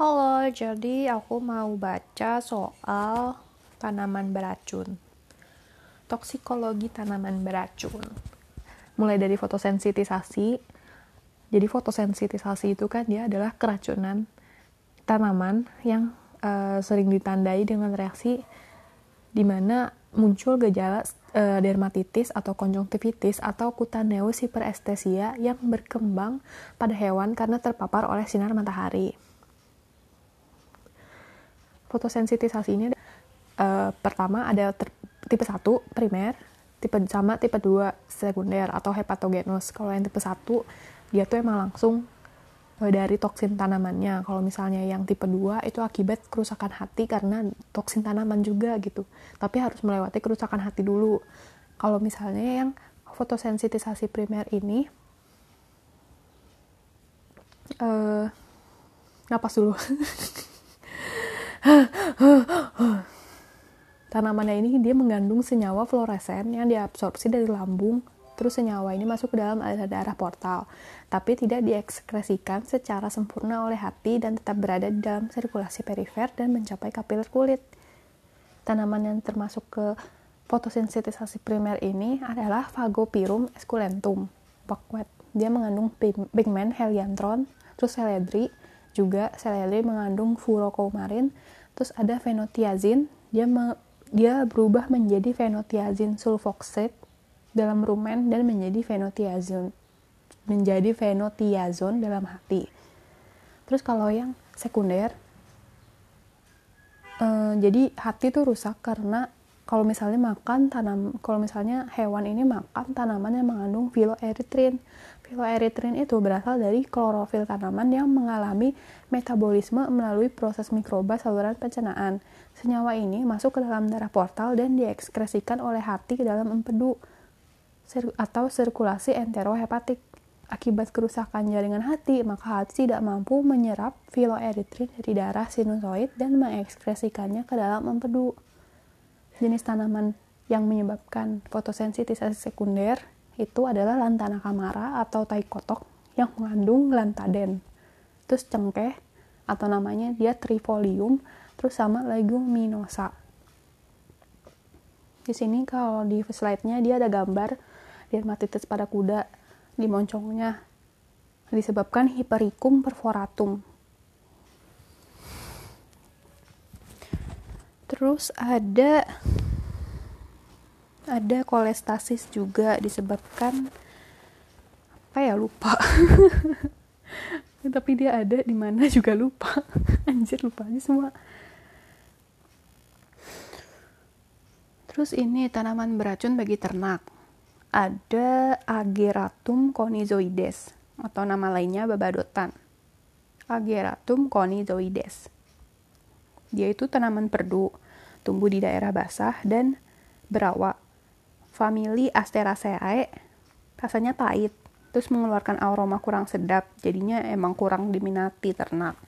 Halo, jadi aku mau baca soal tanaman beracun. Toksikologi tanaman beracun. Mulai dari fotosensitisasi. Jadi fotosensitisasi itu kan dia adalah keracunan tanaman yang uh, sering ditandai dengan reaksi di mana muncul gejala uh, dermatitis atau konjungtivitis atau cutaneous hyperestesia yang berkembang pada hewan karena terpapar oleh sinar matahari fotosensitisasi ini uh, pertama ada tipe 1 primer, tipe sama tipe 2 sekunder atau hepatogenus. Kalau yang tipe 1 dia tuh emang langsung uh, dari toksin tanamannya. Kalau misalnya yang tipe 2 itu akibat kerusakan hati karena toksin tanaman juga gitu. Tapi harus melewati kerusakan hati dulu. Kalau misalnya yang fotosensitisasi primer ini uh, napas dulu Tanamannya ini dia mengandung senyawa fluoresen yang diabsorpsi dari lambung, terus senyawa ini masuk ke dalam aliran darah portal, tapi tidak diekskresikan secara sempurna oleh hati dan tetap berada di dalam sirkulasi perifer dan mencapai kapiler kulit. Tanaman yang termasuk ke fotosensitisasi primer ini adalah Phagopyrum esculentum, buckwheat. Dia mengandung pigmen heliantron, terus seledri, juga seledri mengandung furocomarin terus ada fenotiazin. Dia me, dia berubah menjadi fenotiazin sulfoxate dalam rumen dan menjadi fenotiazon menjadi fenotiazon dalam hati. Terus kalau yang sekunder eh, jadi hati tuh rusak karena kalau misalnya makan tanam kalau misalnya hewan ini makan tanaman yang mengandung filoeritrin Filoeritrin itu berasal dari klorofil tanaman yang mengalami metabolisme melalui proses mikroba saluran pencernaan. Senyawa ini masuk ke dalam darah portal dan diekskresikan oleh hati ke dalam empedu atau sirkulasi enterohepatik. Akibat kerusakan jaringan hati, maka hati tidak mampu menyerap filoeritrin dari darah sinusoid dan mengekskresikannya ke dalam empedu. Jenis tanaman yang menyebabkan fotosensitisasi sekunder itu adalah lantana kamara atau tai kotok yang mengandung lantaden. Terus cengkeh atau namanya dia trifolium, terus sama leguminosa. Di sini kalau di slide-nya dia ada gambar dermatitis pada kuda di moncongnya disebabkan hypericum perforatum. Terus ada ada kolestasis juga disebabkan apa ya lupa. Tapi dia ada di mana juga lupa. Anjir lupa aja semua. Terus ini tanaman beracun bagi ternak. Ada Ageratum conizoides atau nama lainnya babadotan. Ageratum conizoides. Dia itu tanaman perdu tumbuh di daerah basah dan berawak famili Asteraceae rasanya pahit terus mengeluarkan aroma kurang sedap jadinya emang kurang diminati ternak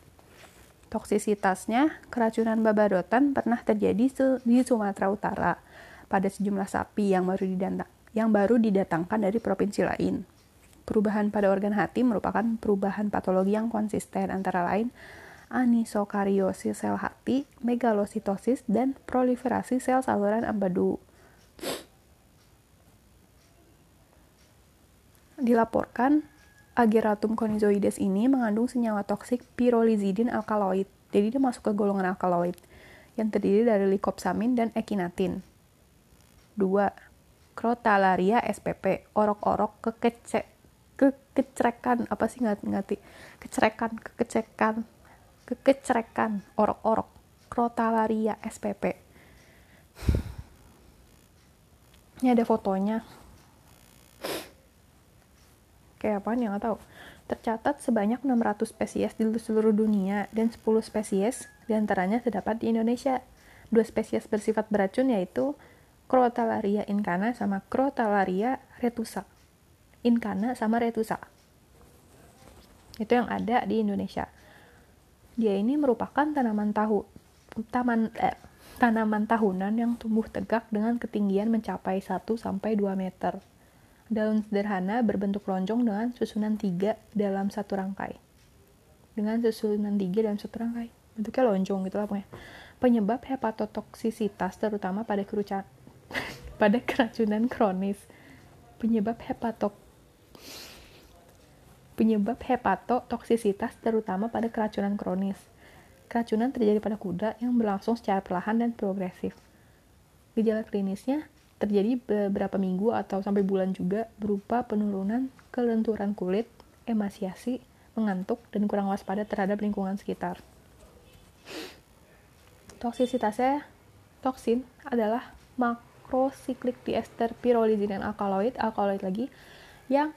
toksisitasnya keracunan babadotan pernah terjadi di Sumatera Utara pada sejumlah sapi yang baru didatang yang baru didatangkan dari provinsi lain perubahan pada organ hati merupakan perubahan patologi yang konsisten antara lain anisokariosis sel hati, megalositosis, dan proliferasi sel saluran empedu. Dilaporkan Ageratum conizoides ini mengandung senyawa toksik pyrrolizidin alkaloid. Jadi dia masuk ke golongan alkaloid yang terdiri dari likopsamin dan ekinatin. 2. Crotalaria spp, orok-orok kekece kekecerekan apa sih nggak ngerti kecerekan kekecekan kekecerekan orok-orok Crotalaria spp ini ada fotonya kayak apa nih nggak tahu tercatat sebanyak 600 spesies di seluruh dunia dan 10 spesies di antaranya terdapat di Indonesia. Dua spesies bersifat beracun yaitu Crotalaria incana sama Crotalaria retusa. Incana sama retusa. Itu yang ada di Indonesia. Dia ini merupakan tanaman tahu taman eh, tanaman tahunan yang tumbuh tegak dengan ketinggian mencapai 1 sampai 2 meter. Daun sederhana berbentuk lonjong dengan susunan tiga dalam satu rangkai. dengan susunan tiga dalam satu rangkai. Bentuknya lonjong gitu lah pokoknya. Penyebab hepatotoksisitas terutama pada kerucan pada keracunan kronis. Penyebab hepatok penyebab hepatotoksisitas terutama pada keracunan kronis. Keracunan terjadi pada kuda yang berlangsung secara perlahan dan progresif. Gejala klinisnya terjadi beberapa minggu atau sampai bulan juga berupa penurunan kelenturan kulit, emasiasi, mengantuk, dan kurang waspada terhadap lingkungan sekitar. Toksisitasnya toksin adalah makrosiklik diester pyrrolidin alkaloid, alkaloid lagi, yang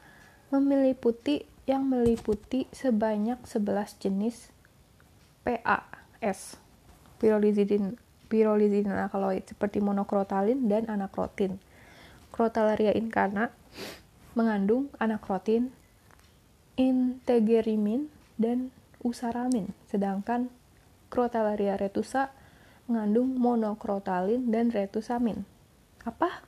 meliputi yang meliputi sebanyak 11 jenis PAS, pyrrolidin pyrrolidin alkaloid seperti monokrotalin dan anakrotin. Crotalaria incarna mengandung anakrotin, integerimin, dan usaramin, sedangkan Crotalaria retusa mengandung monokrotalin dan retusamin. Apa?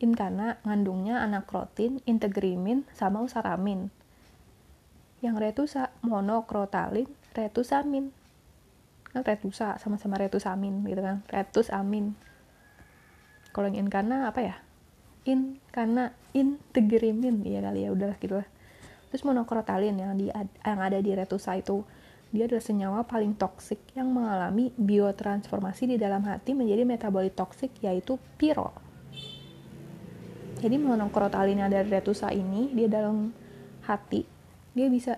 Incarna mengandungnya anakrotin, integrimin, sama usaramin. Yang retusa monokrotalin, retusamin kan retusa sama-sama retusamin gitu kan. Retus amin. Kalau yang inkana apa ya? In karena integrimin. Ya kali ya udahlah gitu lah. Terus monokrotalin yang di yang ada di retusa itu dia adalah senyawa paling toksik yang mengalami biotransformasi di dalam hati menjadi metabolit toksik yaitu piro. Jadi monokrotalin yang ada di retusa ini dia dalam hati dia bisa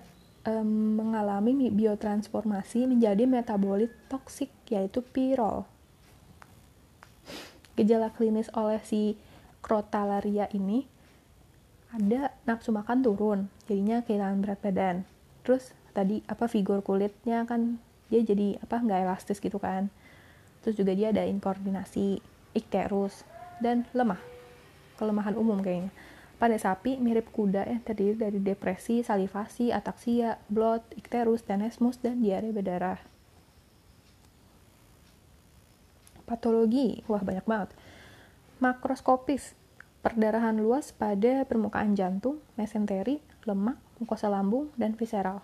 um, mengalami biotransformasi menjadi metabolit toksik yaitu pirol. Gejala klinis oleh si crotalaria ini ada nafsu makan turun, jadinya kehilangan berat badan. Terus tadi apa figur kulitnya kan dia jadi apa nggak elastis gitu kan. Terus juga dia ada inkoordinasi, ikterus, dan lemah. Kelemahan umum kayaknya. Pada sapi, mirip kuda yang terdiri dari depresi, salivasi, ataksia, blood, ikterus, tenesmus, dan diare berdarah. Patologi, wah banyak banget. Makroskopis, perdarahan luas pada permukaan jantung, mesenteri, lemak, mukosa lambung, dan visceral.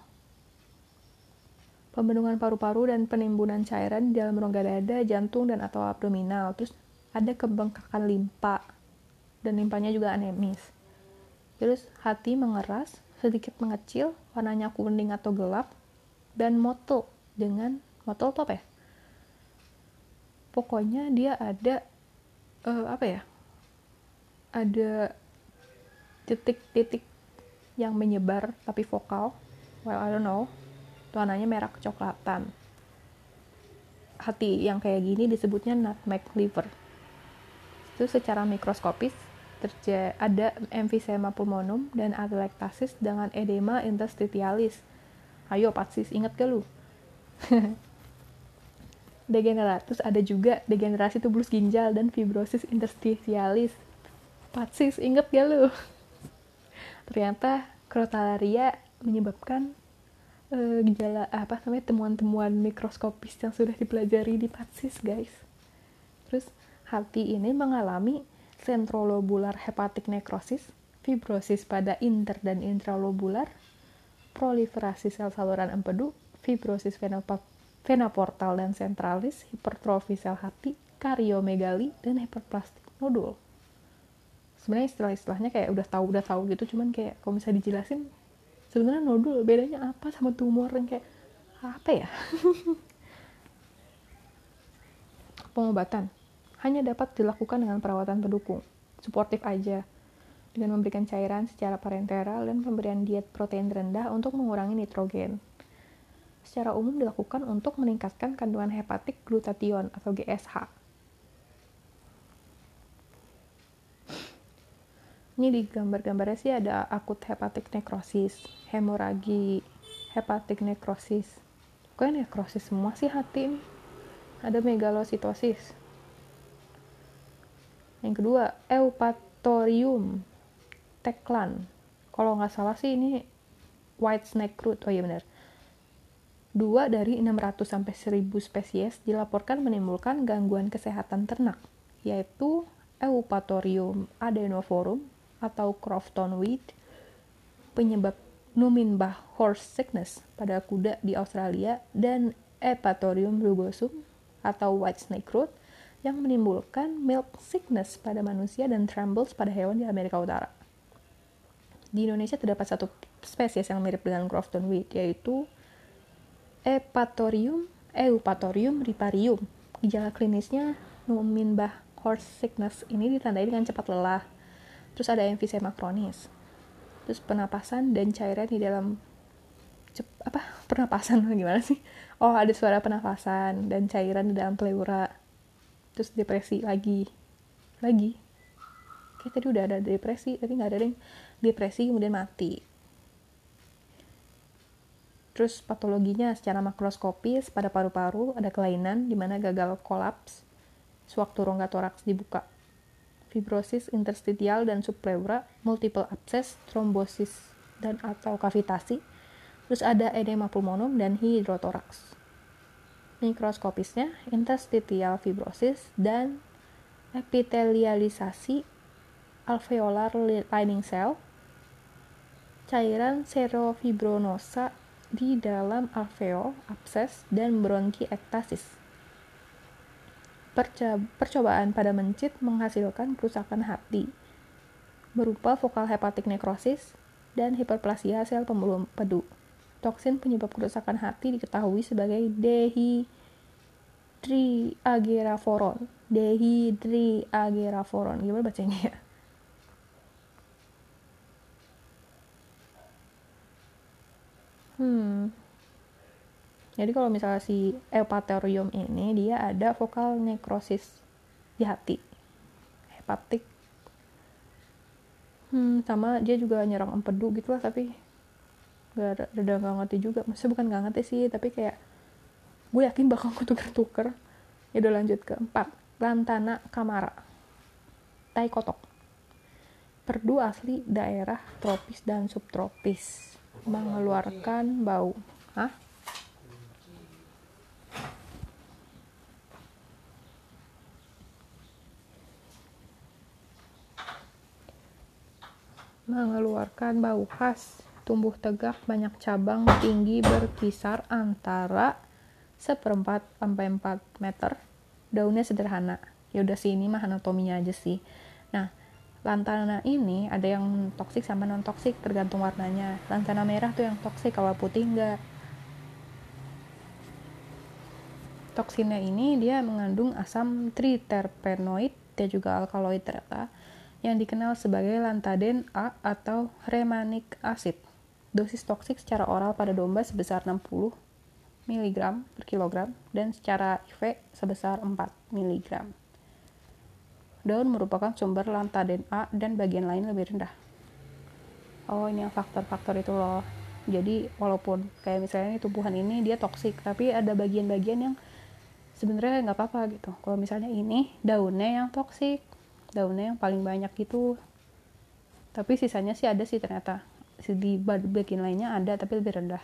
Pembendungan paru-paru dan penimbunan cairan di dalam rongga dada, jantung, dan atau abdominal. Terus ada kebengkakan limpa, dan limpanya juga anemis. Terus hati mengeras, sedikit mengecil, warnanya kuning atau gelap, dan motel dengan motel top ya. Pokoknya dia ada uh, apa ya? Ada titik-titik yang menyebar tapi vokal. Well, I don't know. Warnanya merah kecoklatan. Hati yang kayak gini disebutnya nutmeg liver. Itu secara mikroskopis terjadi ada emfisema pulmonum dan atelektasis dengan edema interstitialis. Ayo patsis, inget ke lu? Degeneratus ada juga degenerasi tubulus ginjal dan fibrosis interstitialis. Patsis, inget gak lu? Ternyata crotalaria menyebabkan uh, gejala apa namanya temuan-temuan mikroskopis yang sudah dipelajari di patsis guys. Terus hati ini mengalami sentrolobular hepatic necrosis, fibrosis pada inter dan intralobular, proliferasi sel saluran empedu, fibrosis vena portal dan sentralis, hipertrofi sel hati, kariomegali, dan hiperplastik nodul. Sebenarnya istilah-istilahnya kayak udah tahu udah tahu gitu, cuman kayak kalau bisa dijelasin sebenarnya nodul bedanya apa sama tumor yang kayak apa ya? Pengobatan hanya dapat dilakukan dengan perawatan pendukung, suportif aja, dengan memberikan cairan secara parenteral dan pemberian diet protein rendah untuk mengurangi nitrogen. Secara umum dilakukan untuk meningkatkan kandungan hepatik glutathione atau GSH. Ini di gambar-gambarnya sih ada akut hepatik nekrosis, hemoragi, hepatik nekrosis. Pokoknya nekrosis semua sih hati ini. Ada megalositosis, yang kedua eupatorium teklan. Kalau nggak salah sih ini white snake root. Oh iya benar. Dua dari 600 sampai 1000 spesies dilaporkan menimbulkan gangguan kesehatan ternak yaitu Eupatorium adenoforum atau Crofton weed penyebab Numinbah horse sickness pada kuda di Australia dan Epatorium rugosum atau white snake root yang menimbulkan milk sickness pada manusia dan trembles pada hewan di Amerika Utara. Di Indonesia terdapat satu spesies yang mirip dengan Grafton wheat yaitu Epatorium Eupatorium riparium. Gejala klinisnya Numinbah horse sickness ini ditandai dengan cepat lelah. Terus ada emfisema kronis terus penapasan dan cairan di dalam cep, apa pernapasan gimana sih oh ada suara penapasan dan cairan di dalam pleura terus depresi lagi. Lagi. Kayak tadi udah ada depresi tapi nggak ada yang depresi kemudian mati. Terus patologinya secara makroskopis pada paru-paru ada kelainan di mana gagal kolaps sewaktu rongga toraks dibuka. Fibrosis interstitial dan subpleura, multiple abscess, trombosis dan atau kavitasi. Terus ada edema pulmonum dan hidrotoraks. Mikroskopisnya interstitial fibrosis dan epitelialisasi alveolar lining cell, cairan serofibronosa di dalam alveol, abses, dan bronki ektasis percobaan pada mencit menghasilkan kerusakan hati berupa vokal hepatik nekrosis dan hiperplasia sel pembuluh empedu. Toksin penyebab kerusakan hati diketahui sebagai dehidriageraforon. Dehidriageraforon. Gimana bacanya ya? Hmm, jadi kalau misalnya si eupatorium ini dia ada vokal nekrosis di hati. Hepatik. Hmm, sama dia juga nyerang empedu gitu lah tapi gak ada gak ngerti juga. Maksudnya bukan gak ngerti sih, tapi kayak gue yakin bakal gue tuker-tuker. Ya udah lanjut ke empat. Lantana Kamara. Tai kotok. Perdu asli daerah tropis dan subtropis. Mengeluarkan bau. Hah? mengeluarkan bau khas, tumbuh tegak, banyak cabang, tinggi berkisar antara seperempat sampai 4 meter. Daunnya sederhana. Ya udah sih ini mah anatominya aja sih. Nah, lantana ini ada yang toksik sama non toksik tergantung warnanya. Lantana merah tuh yang toksik, kalau putih enggak. Toksinnya ini dia mengandung asam triterpenoid dan juga alkaloid ternyata yang dikenal sebagai lantaden A atau remanic acid. Dosis toksik secara oral pada domba sebesar 60 mg per kilogram dan secara IV sebesar 4 mg. Daun merupakan sumber lantaden A dan bagian lain lebih rendah. Oh, ini yang faktor-faktor itu loh. Jadi walaupun kayak misalnya tumbuhan ini dia toksik, tapi ada bagian-bagian yang sebenarnya nggak apa-apa gitu. Kalau misalnya ini daunnya yang toksik, daunnya yang paling banyak itu tapi sisanya sih ada sih ternyata di bagian lainnya ada tapi lebih rendah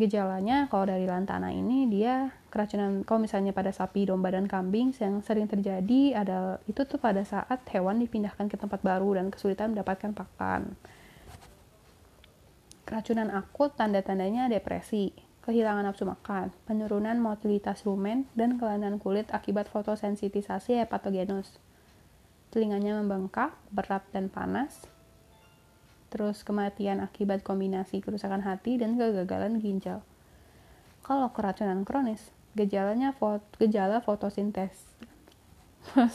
gejalanya kalau dari lantana ini dia keracunan kalau misalnya pada sapi domba dan kambing yang sering terjadi adalah itu tuh pada saat hewan dipindahkan ke tempat baru dan kesulitan mendapatkan pakan keracunan akut tanda-tandanya depresi kehilangan nafsu makan, penurunan motilitas rumen, dan kelainan kulit akibat fotosensitisasi hepatogenus. Telinganya membengkak, berat dan panas, terus kematian akibat kombinasi kerusakan hati dan kegagalan ginjal. Kalau keracunan kronis, gejalanya gejala fotosintesis,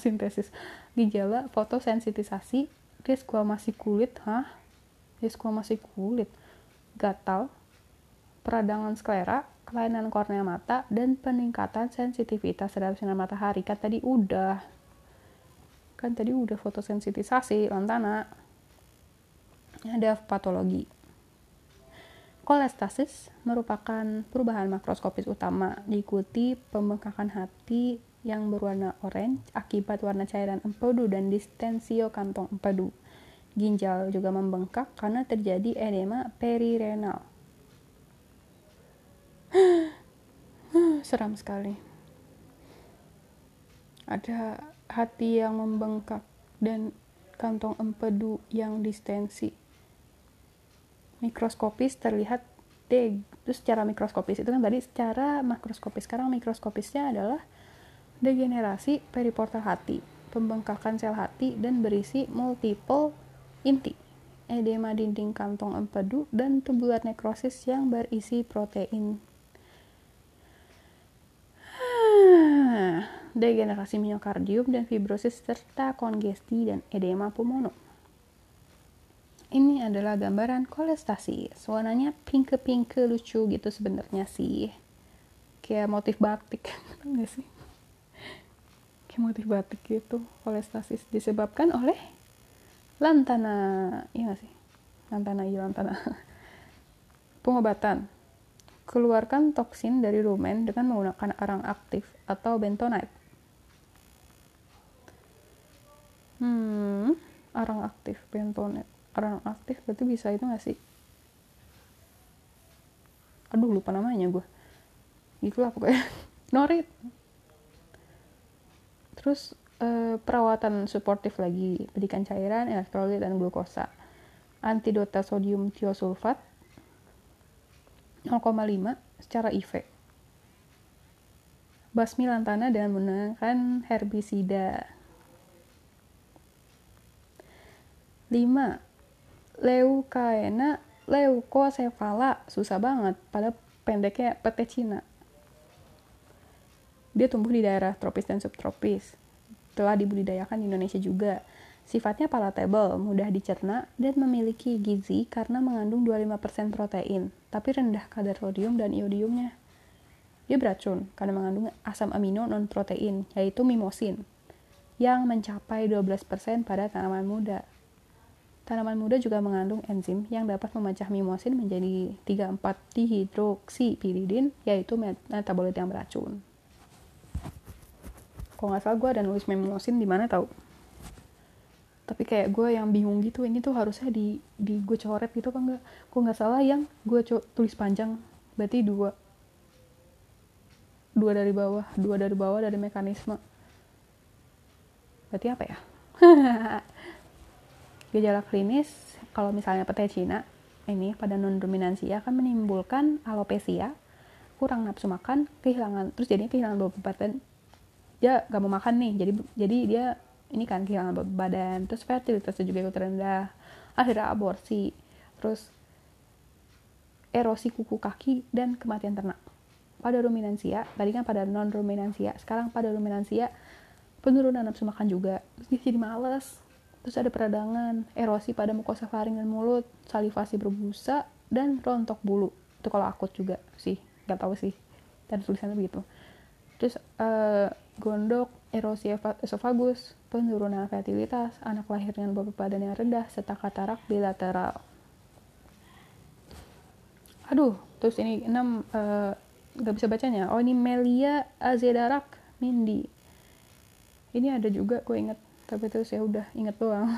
sintesis, gejala fotosensitisasi, desquamasi kulit, hah? Desquamasi kulit, gatal, peradangan sklera, kelainan kornea mata, dan peningkatan sensitivitas terhadap sinar matahari. Kan tadi udah. Kan tadi udah fotosensitisasi, lantana. Ada patologi. Kolestasis merupakan perubahan makroskopis utama diikuti pembengkakan hati yang berwarna orange akibat warna cairan empedu dan distensio kantong empedu. Ginjal juga membengkak karena terjadi edema perirenal seram sekali ada hati yang membengkak dan kantong empedu yang distensi mikroskopis terlihat D terus secara mikroskopis itu kan tadi secara makroskopis. Sekarang mikroskopisnya adalah degenerasi periportal hati pembengkakan sel hati dan berisi multiple inti. Edema dinding kantong empedu dan tubular nekrosis yang berisi protein. Degenerasi miokardium dan fibrosis serta kongesti dan edema pulmono. Ini adalah gambaran kolestasi. Warnanya pink-pink lucu gitu sebenarnya sih. Kayak motif batik, enggak sih? Kayak motif batik gitu. Kolestasis disebabkan oleh lantana, iya gak sih? Lantana, iya lantana. Pengobatan. Keluarkan toksin dari rumen dengan menggunakan arang aktif atau bentonite hmm arang aktif bentonet arang aktif berarti bisa itu gak sih? Aduh lupa namanya gue itulah pokoknya. Norit. Terus eh, perawatan suportif lagi. Pendidikan cairan elektrolit dan glukosa. Antidota sodium tiosulfat 0,5 secara IV basmi lantana dengan menggunakan herbisida. 5. Leukaena leukosefala susah banget. Pada pendeknya PT Cina. Dia tumbuh di daerah tropis dan subtropis. Telah dibudidayakan di Indonesia juga. Sifatnya palatable mudah dicerna dan memiliki gizi karena mengandung 25% protein tapi rendah kadar sodium dan iodiumnya. Dia beracun karena mengandung asam amino non protein yaitu mimosin yang mencapai 12% pada tanaman muda Tanaman muda juga mengandung enzim yang dapat memecah mimosin menjadi 3,4 dihidroksipiridin, yaitu metabolit yang beracun. Kalau nggak salah gue ada nulis mimosin di mana tahu. Tapi kayak gue yang bingung gitu, ini tuh harusnya di, di gue coret gitu kan nggak? Kok nggak salah yang gue tulis panjang, berarti dua. Dua dari bawah, dua dari bawah dari mekanisme. Berarti apa ya? Gejala klinis kalau misalnya pete Cina ini pada non dominansia akan menimbulkan alopecia, kurang nafsu makan, kehilangan terus jadinya kehilangan berat badan. Dia gak mau makan nih, jadi jadi dia ini kan kehilangan badan, terus fertilitasnya juga ikut rendah, akhirnya aborsi, terus erosi kuku kaki dan kematian ternak. Pada dominansia, tadi kan pada non dominansia, sekarang pada dominansia penurunan nafsu makan juga, terus jadi males, Terus ada peradangan, erosi pada mukosa faring dan mulut, salivasi berbusa, dan rontok bulu. Itu kalau akut juga sih, nggak tahu sih. Dan tulisannya begitu. Terus uh, gondok, erosi esofagus, penurunan fertilitas, anak lahir dengan bobot badan yang rendah, serta katarak bilateral. Aduh, terus ini enam uh, nggak bisa bacanya. Oh ini Melia azedarak Mindi. Ini ada juga, gue inget tapi terus ya udah inget doang.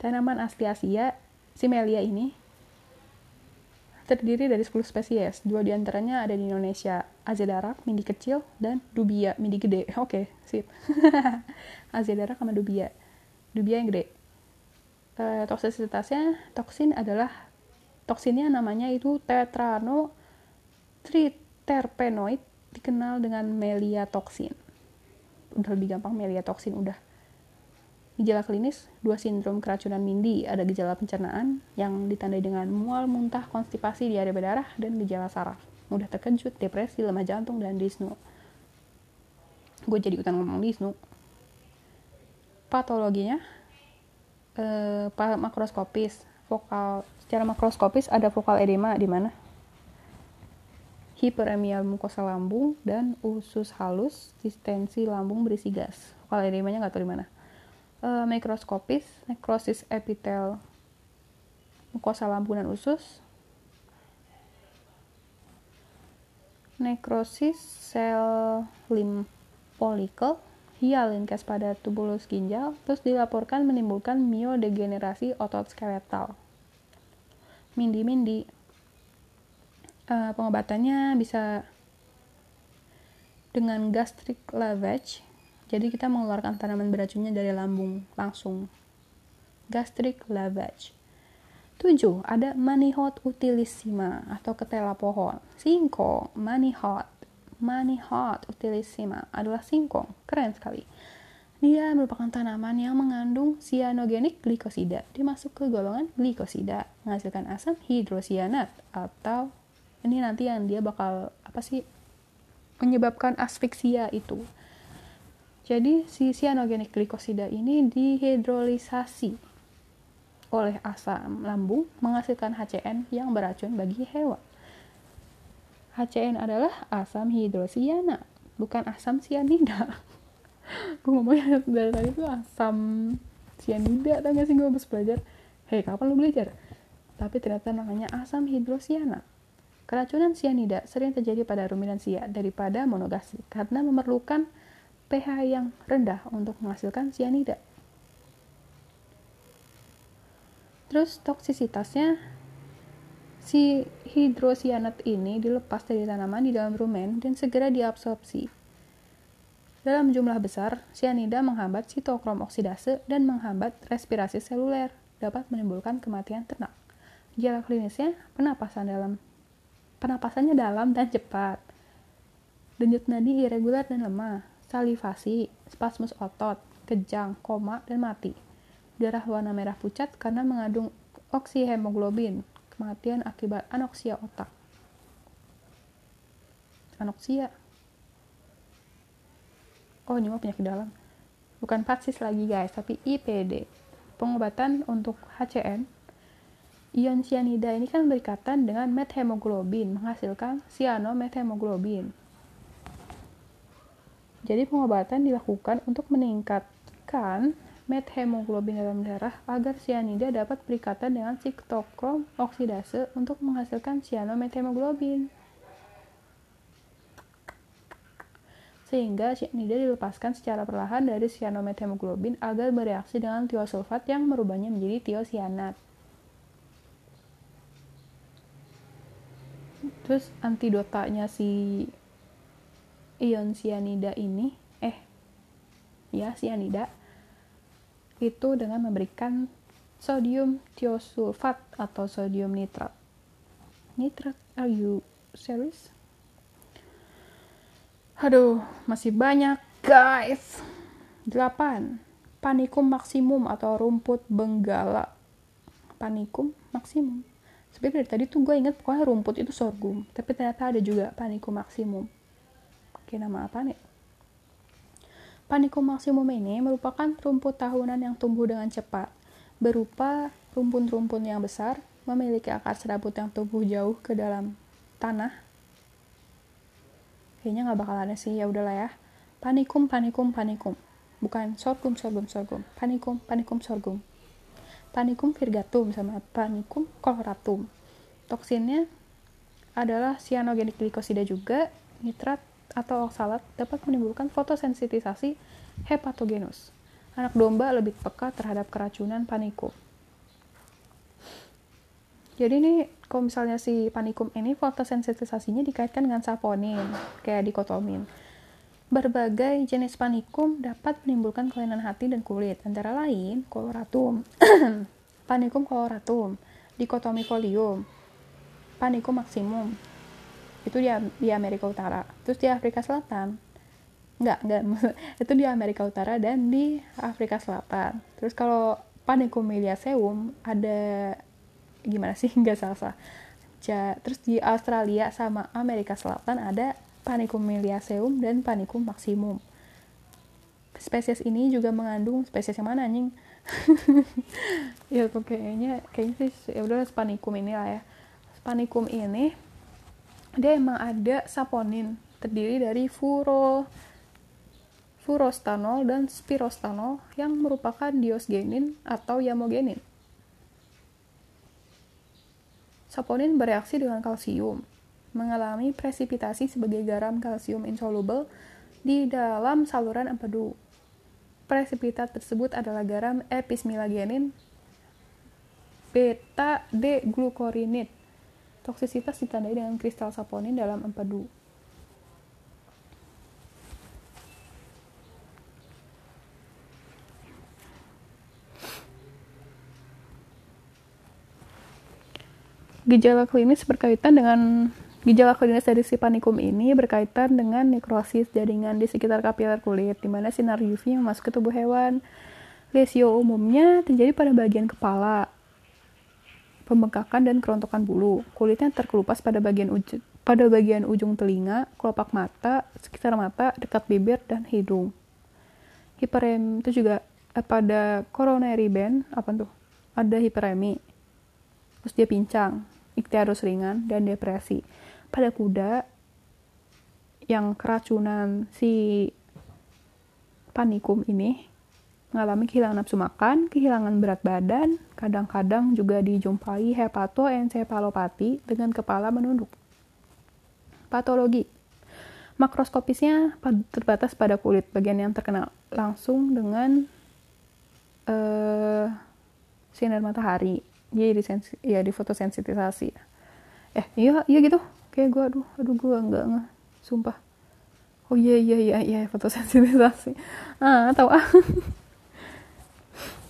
Tanaman asli Asia Simelia ini terdiri dari 10 spesies. Dua di antaranya ada di Indonesia Azedarak, mindi kecil dan Dubia, mindi gede. Oke, okay, sip. Azedarak sama Dubia. Dubia yang gede. E, toksisitasnya toksin adalah toksinnya namanya itu tetrano triterpenoid dikenal dengan meliatoksin udah lebih gampang melia toksin udah Gejala klinis, dua sindrom keracunan mindi, ada gejala pencernaan yang ditandai dengan mual, muntah, konstipasi, diare berdarah, dan gejala saraf. Mudah terkejut, depresi, lemah jantung, dan disnu. Gue jadi ikutan ngomong disnu. Patologinya, eh, makroskopis, vokal, secara makroskopis ada vokal edema di mana? Hiperemia mukosa lambung, dan usus halus, distensi lambung berisi gas. Kalau edemanya nggak tahu di mana. Uh, mikroskopis, nekrosis epitel mukosa lambung dan usus, nekrosis sel limfolikel, hialinkes pada tubulus ginjal, terus dilaporkan menimbulkan miodegenerasi otot skeletal. Mindi-mindi, uh, pengobatannya bisa dengan gastric lavage jadi kita mengeluarkan tanaman beracunnya dari lambung langsung gastric lavage 7. Ada manihot utilissima atau ketela pohon. Singkong, manihot. Manihot utilissima adalah singkong. Keren sekali. Dia merupakan tanaman yang mengandung cyanogenik glikosida. Dia ke golongan glikosida, menghasilkan asam hidrosianat atau ini nanti yang dia bakal apa sih menyebabkan asfiksia itu. Jadi si cyanogenik glikosida ini dihidrolisasi oleh asam lambung menghasilkan HCN yang beracun bagi hewan. HCN adalah asam hidrosianat, bukan asam sianida. gue ngomongnya dari tadi tuh asam sianida tau gak sih gue habis belajar hei kapan lu belajar tapi ternyata namanya asam hidrosianat keracunan sianida sering terjadi pada ruminansia daripada monogasi karena memerlukan pH yang rendah untuk menghasilkan sianida terus toksisitasnya si hidrosianat ini dilepas dari tanaman di dalam rumen dan segera diabsorpsi dalam jumlah besar, sianida menghambat sitokrom oksidase dan menghambat respirasi seluler, dapat menimbulkan kematian ternak. Gejala klinisnya penapasan dalam penapasannya dalam dan cepat. Denyut nadi irregular dan lemah, salivasi, spasmus otot, kejang, koma, dan mati. Darah warna merah pucat karena mengandung oksihemoglobin, kematian akibat anoksia otak. Anoksia oh ini mah penyakit dalam bukan patsis lagi guys tapi IPD pengobatan untuk HCN ion cyanida ini kan berikatan dengan methemoglobin menghasilkan cyanomethemoglobin jadi pengobatan dilakukan untuk meningkatkan methemoglobin dalam darah agar cyanida dapat berikatan dengan sitokrom oksidase untuk menghasilkan cyanomethemoglobin. sehingga cyanida dilepaskan secara perlahan dari cyanomethemoglobin agar bereaksi dengan tiosulfat yang merubahnya menjadi tiosianat. Terus antidotanya si ion cyanida ini, eh, ya cyanida, itu dengan memberikan sodium tiosulfat atau sodium nitrat. Nitrat, are you serious? Aduh, masih banyak, guys. 8. Panikum maksimum atau rumput benggala. Panikum maksimum. Sebenarnya dari tadi tuh gue inget pokoknya rumput itu sorghum. Tapi ternyata ada juga panikum maksimum. Oke, nama apa nih? Panikum maksimum ini merupakan rumput tahunan yang tumbuh dengan cepat. Berupa rumpun-rumpun yang besar, memiliki akar serabut yang tumbuh jauh ke dalam tanah kayaknya nggak bakal ada sih ya udahlah ya panikum panikum panikum bukan sorghum sorghum sorghum panikum panikum sorghum panikum virgatum sama panikum coloratum. Toksinnya adalah cyanogenik glikosida juga nitrat atau oksalat dapat menimbulkan fotosensitisasi hepatogenus. Anak domba lebih peka terhadap keracunan panikum. Jadi ini kalau misalnya si panikum ini fotosensitisasinya dikaitkan dengan saponin, kayak dikotomin. Berbagai jenis panikum dapat menimbulkan kelainan hati dan kulit, antara lain coloratum, panikum coloratum, dikotomifolium, panikum maksimum. Itu di, di Amerika Utara. Terus di Afrika Selatan, enggak, enggak, itu di Amerika Utara dan di Afrika Selatan. Terus kalau panikum miliaseum ada gimana sih nggak salah ja, terus di Australia sama Amerika Selatan ada Panicum miliaceum dan Panicum maximum. Spesies ini juga mengandung spesies yang mana anjing? Ya kayaknya kayaknya sih ya udah Panicum ini lah ya. Panicum ini dia emang ada saponin terdiri dari furo furostanol dan spirostanol yang merupakan diosgenin atau yamogenin. Saponin bereaksi dengan kalsium, mengalami presipitasi sebagai garam kalsium insoluble di dalam saluran empedu. Presipitat tersebut adalah garam epismilagenin beta D-glukorinid. Toksisitas ditandai dengan kristal saponin dalam empedu. gejala klinis berkaitan dengan gejala klinis dari si panikum ini berkaitan dengan nekrosis jaringan di sekitar kapiler kulit, di mana sinar UV masuk ke tubuh hewan. Lesio umumnya terjadi pada bagian kepala, pembengkakan dan kerontokan bulu. Kulitnya terkelupas pada bagian ujung, pada bagian ujung telinga, kelopak mata, sekitar mata, dekat bibir dan hidung. Hiperem itu juga eh, pada coronary band apa tuh? Ada hiperemi. Terus dia pincang, ikhtiarus ringan dan depresi. Pada kuda yang keracunan si panikum ini mengalami kehilangan nafsu makan, kehilangan berat badan, kadang-kadang juga dijumpai hepatoencephalopati dengan kepala menunduk. Patologi Makroskopisnya terbatas pada kulit, bagian yang terkena langsung dengan uh, sinar matahari. Dia di ya di fotosensitisasi. Eh, iya, iya gitu. Kayak gue, aduh, aduh gue enggak, enggak. Sumpah. Oh iya, iya, iya, iya, fotosensitisasi. Ah, tahu ah.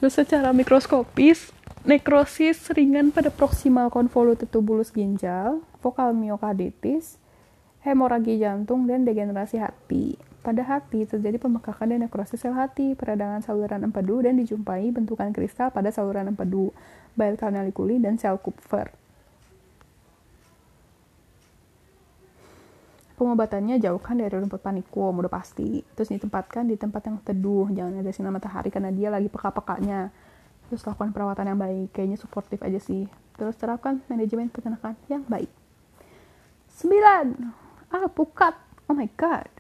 Terus secara mikroskopis, nekrosis ringan pada proximal convoluted tubulus ginjal, vokal miokarditis, hemoragi jantung, dan degenerasi hati. Pada hati terjadi pembekakan dan nekrosis sel hati, peradangan saluran empedu, dan dijumpai bentukan kristal pada saluran empedu, bile canaliculi, dan sel Kupfer. Pengobatannya jauhkan dari rumput panikum udah pasti. Terus ditempatkan di tempat yang teduh jangan ada sinar matahari karena dia lagi peka-pekanya. Terus lakukan perawatan yang baik kayaknya suportif aja sih. Terus terapkan manajemen peternakan yang baik. 9 ah pukat oh my god.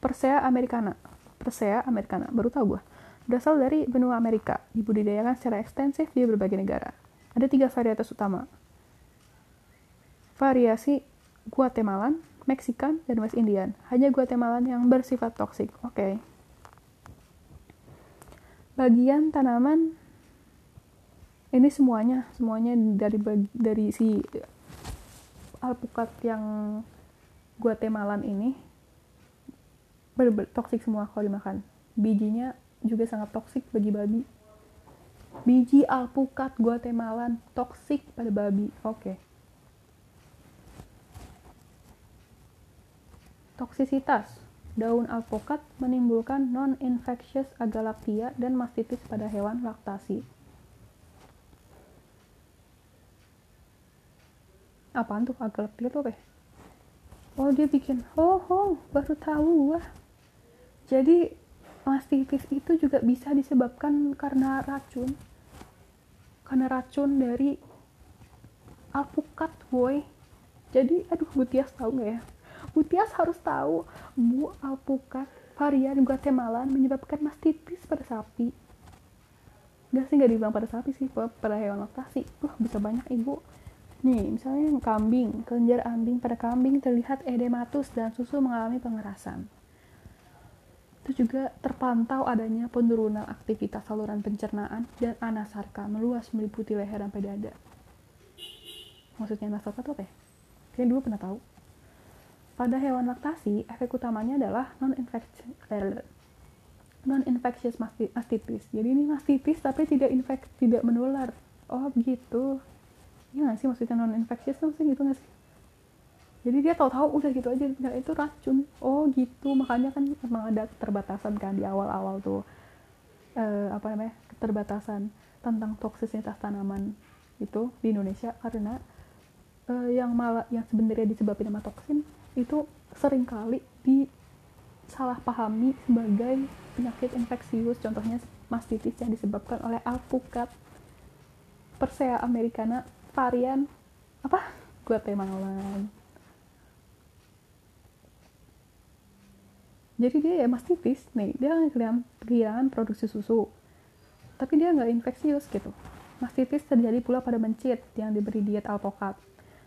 Persea americana. Persea americana baru tahu gue berasal dari benua Amerika. Dibudidayakan secara ekstensif di berbagai negara. Ada tiga varietas utama. Variasi Guatemalan Meksikan, dan West Indian. Hanya Guatemalan yang bersifat toksik. Oke. Okay. Bagian tanaman ini semuanya, semuanya dari dari si alpukat yang Guatemalan ini ber, toksik semua kalau dimakan. Bijinya juga sangat toksik bagi babi. Biji alpukat Guatemalan toksik pada babi. Oke. Okay. Toksisitas Daun alpukat menimbulkan non-infectious agalactia dan mastitis pada hewan laktasi. Apaan tuh agalactia tuh apa Oh dia bikin, oh, oh baru tahu wah. Jadi mastitis itu juga bisa disebabkan karena racun. Karena racun dari alpukat, boy. Jadi, aduh, Butias tahu nggak ya? Butias harus tahu bu alpukat varian Guatemala menyebabkan mastitis pada sapi. Gak sih nggak dibilang pada sapi sih, pada hewan laktasi. Wah bisa banyak ibu. Nih, misalnya yang kambing, kelenjar ambing pada kambing terlihat edematus dan susu mengalami pengerasan. Itu juga terpantau adanya penurunan aktivitas saluran pencernaan dan anasarka meluas meliputi leher sampai dada. Maksudnya anasarka itu apa ya? Kayaknya dulu pernah tahu. Pada hewan laktasi, efek utamanya adalah non-infectious mastitis. Jadi ini mastitis tapi tidak infek tidak menular. Oh gitu. Iya nggak sih maksudnya non-infectious tuh gitu nggak sih? Jadi dia tahu-tahu udah gitu aja, nah, itu racun. Oh gitu, makanya kan emang ada keterbatasan kan di awal-awal tuh. Uh, apa namanya keterbatasan tentang toksisitas tanaman itu di Indonesia karena uh, yang malah yang sebenarnya disebabkan sama toksin itu sering kali disalahpahami sebagai penyakit infeksius. Contohnya mastitis yang disebabkan oleh alpukat. Persea americana varian apa? Guatemala jadi dia ya mastitis. Nih dia kehilangan produksi susu. Tapi dia nggak infeksius gitu. Mastitis terjadi pula pada mencit yang diberi diet alpukat.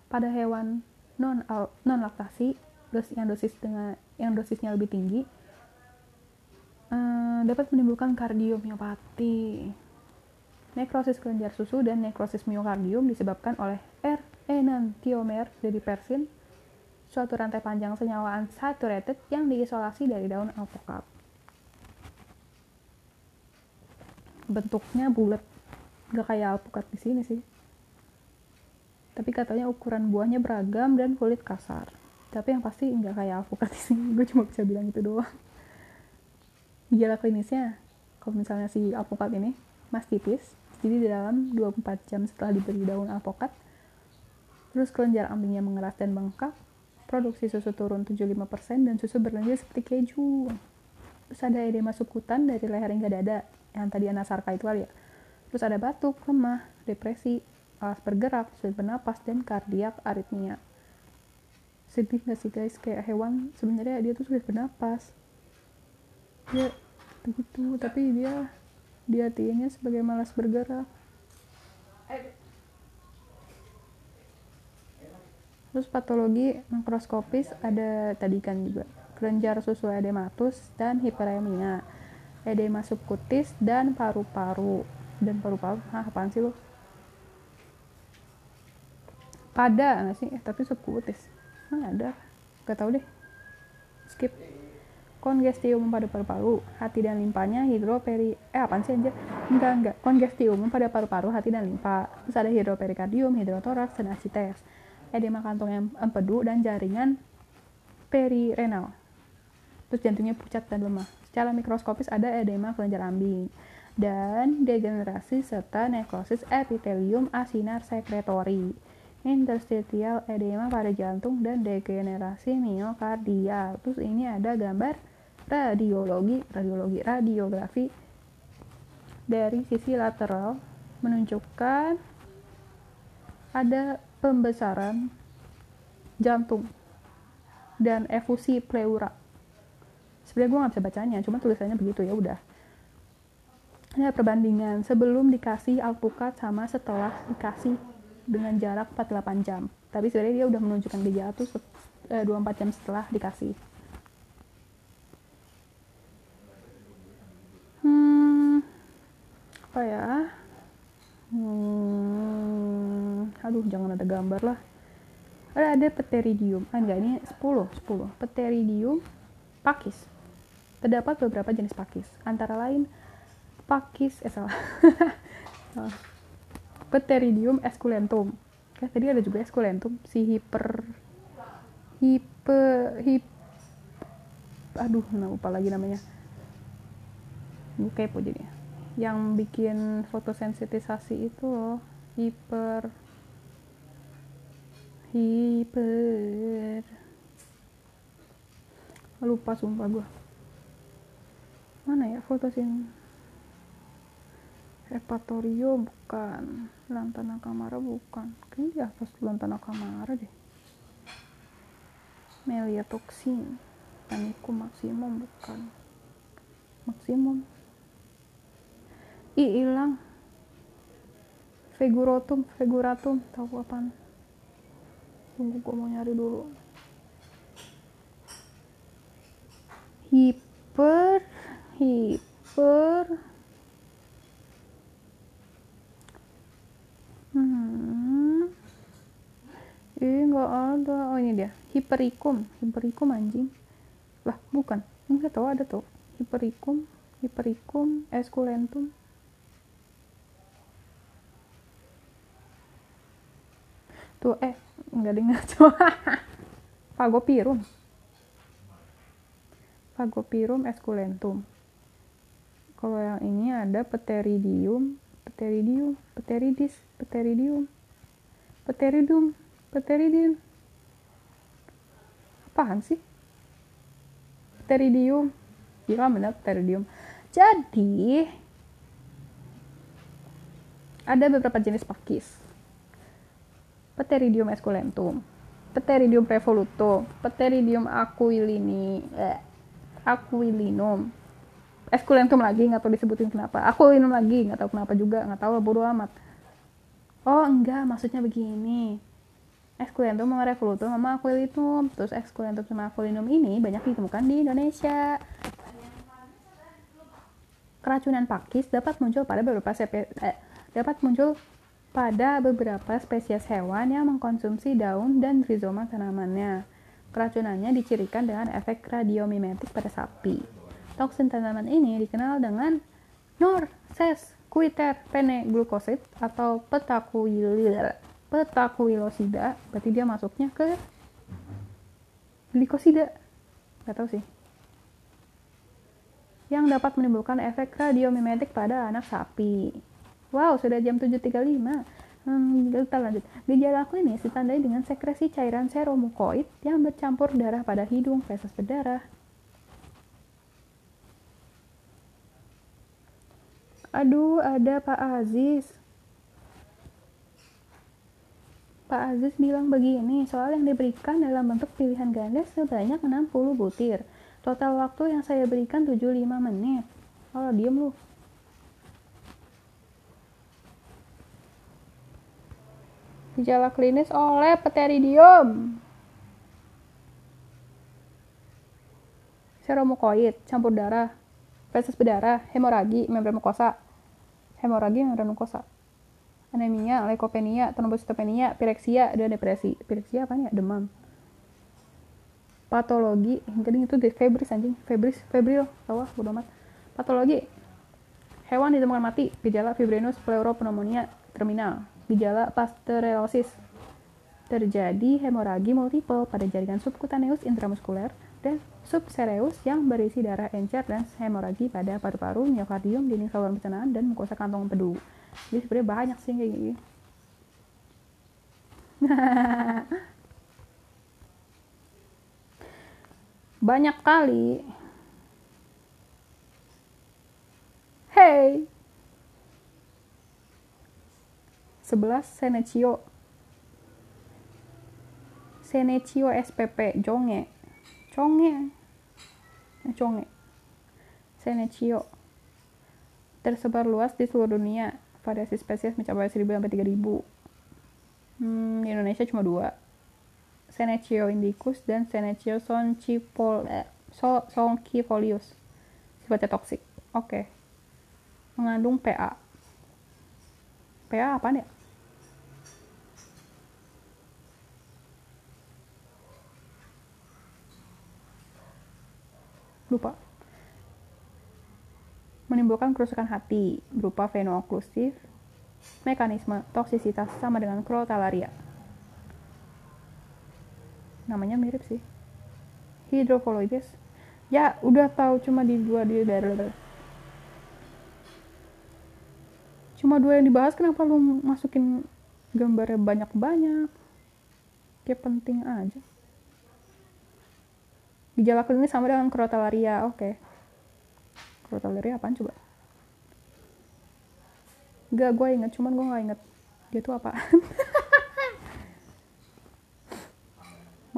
Pada hewan non non laktasi dosis yang dosis dengan yang dosisnya lebih tinggi uh, dapat menimbulkan kardiomiopati nekrosis kelenjar susu dan nekrosis miokardium disebabkan oleh R enantiomer dari persin suatu rantai panjang senyawa unsaturated yang diisolasi dari daun alpukat bentuknya bulat gak kayak alpukat di sini sih tapi katanya ukuran buahnya beragam dan kulit kasar. Tapi yang pasti nggak kayak alpukat sih gue cuma bisa bilang itu doang. Gejala klinisnya. Kalau misalnya si alpukat ini mastitis jadi di dalam 24 jam setelah diberi daun alpukat terus kelenjar ambingnya mengeras dan bengkak produksi susu turun 75% dan susu berlendir seperti keju. Terus ada edema subkutan dari leher hingga dada yang tadi anasarka itu kali ya. Terus ada batuk, lemah, depresi, alas bergerak, sulit bernapas, dan kardiak aritmia. Sedih gak sih guys? Kayak hewan sebenarnya dia tuh sulit bernapas. Dia begitu tapi dia dia tiangnya sebagai malas bergerak. Terus patologi mikroskopis ada tadi kan juga. Kelenjar susu edematus dan hiperemia. Edema subkutis dan paru-paru. Dan paru-paru? Ah apaan sih lo pada nggak sih eh, tapi subkutis mana ada gak tau deh skip kongestium pada paru-paru, hati dan limpanya, hidroperi, eh apaan sih anjir? Enggak, enggak. Kongestium pada paru-paru, hati dan limpa. Terus ada hidroperikardium, hidrotoraks, dan asites. Edema kantong yang empedu dan jaringan perirenal. Terus jantungnya pucat dan lemah. Secara mikroskopis ada edema kelenjar ambing dan degenerasi serta nekrosis epitelium asinar sekretori interstitial edema pada jantung dan degenerasi miokardial. Terus ini ada gambar radiologi, radiologi, radiografi dari sisi lateral menunjukkan ada pembesaran jantung dan efusi pleura. Sebenarnya gue nggak bisa bacanya, cuma tulisannya begitu ya udah. Ini perbandingan sebelum dikasih alpukat sama setelah dikasih dengan jarak 48 jam. Tapi sebenarnya dia udah menunjukkan gejala tuh 24 jam setelah dikasih. Hmm, apa ya? Hmm, aduh jangan ada gambar lah. Ada ada pteridium. Ah enggak ini 10, 10. Pteridium pakis. Terdapat beberapa jenis pakis, antara lain pakis eh salah. Pteridium esculentum. Kan tadi ada juga esculentum si hiper hipe hip aduh lupa lagi namanya. Ini kepo yang bikin fotosensitisasi itu loh hiper hiper. Lupa sumpah gue mana ya fotosin Hepatorio bukan. Lantana Kamara bukan. Kayaknya di atas Lantana Kamara deh. Meliatoksin Paniku maksimum bukan. Maksimum i hilang. Figuratum Figuratum tahu apa tunggu gue mau nyari dulu. Hiper hiper Ih, nggak ada. Oh, ini dia. Hiperikum. Hiperikum anjing. Lah, bukan. Enggak tahu ada tuh. Hiperikum, Hiperikum, Esculentum. Tuh, eh, enggak dengar coba. Fagopirum. Fagopirum esculentum. Kalau yang ini ada Pteridium, Pteridium, Pteridis, Pteridium, Pteridium, Pteridium. Apaan sih? Pteridium. Gila benar Pteridium. Jadi, ada beberapa jenis pakis. Pteridium esculentum, Pteridium revolutum, Pteridium aquilini, eh, aquilinum, eskulentum lagi nggak tahu disebutin kenapa aku minum lagi nggak tahu kenapa juga nggak tahu bodo amat oh enggak maksudnya begini eskulentum sama revolutum sama aquilitum terus eskulentum sama aquilinium ini banyak ditemukan di Indonesia keracunan pakis dapat muncul pada beberapa sepe, eh, dapat muncul pada beberapa spesies hewan yang mengkonsumsi daun dan rizoma tanamannya. Keracunannya dicirikan dengan efek radiomimetik pada sapi. Toksin tanaman ini dikenal dengan nor, ses, pene, glukosid atau petakuilir. Petakuilosida berarti dia masuknya ke glikosida nggak tahu sih yang dapat menimbulkan efek radiomimetik pada anak sapi. Wow, sudah jam 7.35. Hmm, kita lanjut. Gejala klinis ditandai dengan sekresi cairan seromukoid yang bercampur darah pada hidung, feses berdarah. Aduh, ada Pak Aziz. Pak Aziz bilang begini, soal yang diberikan dalam bentuk pilihan ganda sebanyak 60 butir. Total waktu yang saya berikan 75 menit. Oh, diem lu. Gejala klinis oleh pteridium. Seromukoid, campur darah, feses berdarah, hemoragi, membran mukosa, hemoragi, membran mukosa anemia, leukopenia, trombositopenia, pireksia, dan depresi. Pireksia apa ya? Demam. Patologi, yang itu deh, febris anjing, febris, febril, tahu ah, bodo amat. Patologi, hewan ditemukan mati, gejala fibrinus pleuropneumonia terminal, gejala pasteurellosis, terjadi hemoragi multiple pada jaringan subcutaneus intramuskuler dan subsereus yang berisi darah encer dan hemoragi pada paru-paru, miokardium, dinding saluran pencernaan, dan mukosa kantong empedu jadi sebenarnya banyak sih kayak gini. Banyak kali. Hey. 11 Senecio Senecio SPP Jonge. Conge eh, Conge Senecio tersebar luas di seluruh dunia variasi spesies mencapai 1000 sampai 3000. Hmm, di Indonesia cuma dua. Senecio indicus dan Senecio soncipol eh, so. Sifatnya toksik. Oke. Okay. Mengandung PA. PA apa nih? Lupa menimbulkan kerusakan hati berupa veno-okklusif, mekanisme toksisitas sama dengan crotalaria. Namanya mirip sih. Hydropholoides. Ya, udah tahu cuma di dua di. Cuma dua yang dibahas kenapa lu masukin gambarnya banyak-banyak? Kayak penting aja. Gejala klinis sama dengan crotalaria. Oke. Okay Rotaleri apaan coba? Gak, gue inget, cuman gue gak inget dia tuh apa.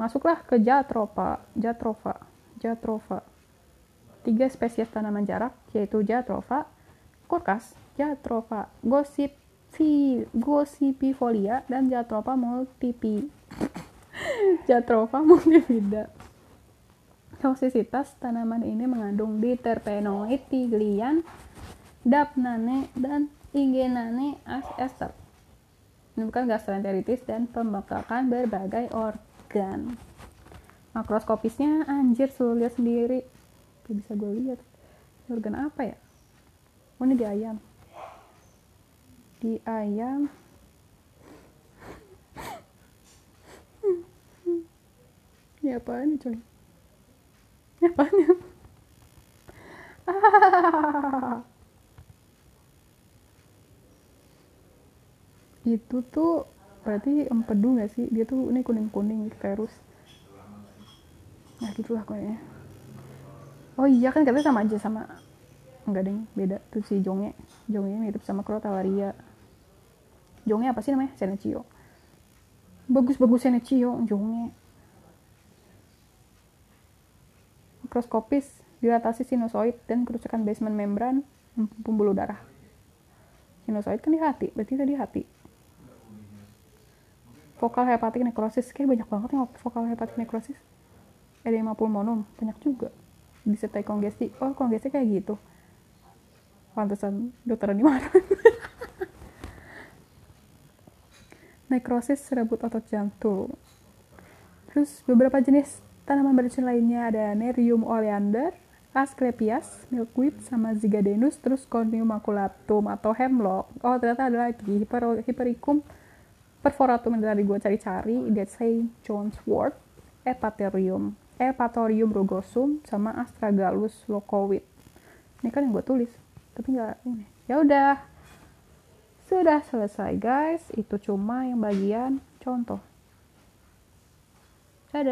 Masuklah ke Jatropa, Jatrofa, Jatrofa. Tiga spesies tanaman jarak, yaitu Jatrofa, Kurkas, Jatrofa, Gosip, Gosipifolia, dan Jatrofa multipi. Jatrofa multifida. Toksisitas tanaman ini mengandung diterpenoid, tiglian, dapnane, dan igenane as ester. Menimbulkan gastroenteritis dan pembekakan berbagai organ. Makroskopisnya anjir suruh lihat sendiri. Gak bisa gue lihat. Organ apa ya? Oh ini di ayam. Di ayam. Ini apa ini coy? Apanya? itu tuh berarti empedu gak sih? Dia tuh ini kuning kuning virus nah gitulah kayaknya oh iya kan katanya sama aja sama enggak deh beda tuh si jongnya. Jongnya mirip sama crotalaria. Jongnya apa sih namanya? Senecio bagus bagus senecio jongnya mikroskopis, dilatasi sinusoid, dan kerusakan basement membran pembuluh darah. Sinusoid kan di hati, berarti tadi hati. Vokal hepatik nekrosis, kayak banyak banget nih vokal hepatik nekrosis. Edema pulmonum, banyak juga. Disertai kongesti, oh kongesti kayak gitu. Pantesan dokter di mana? nekrosis serabut otot jantung. Terus beberapa jenis Tanaman beracun lainnya ada Nerium oleander, Asclepias, milkweed, sama Zygadenus, terus Cornium maculatum atau hemlock. Oh ternyata ada lagi Hiper, Hypericum perforatum yang tadi gue cari-cari. That say John's wort Epaterium Epatorium rugosum sama Astragalus locowit. Ini kan yang gue tulis tapi nggak ini. Ya udah. Sudah selesai guys. Itu cuma yang bagian contoh. Dadah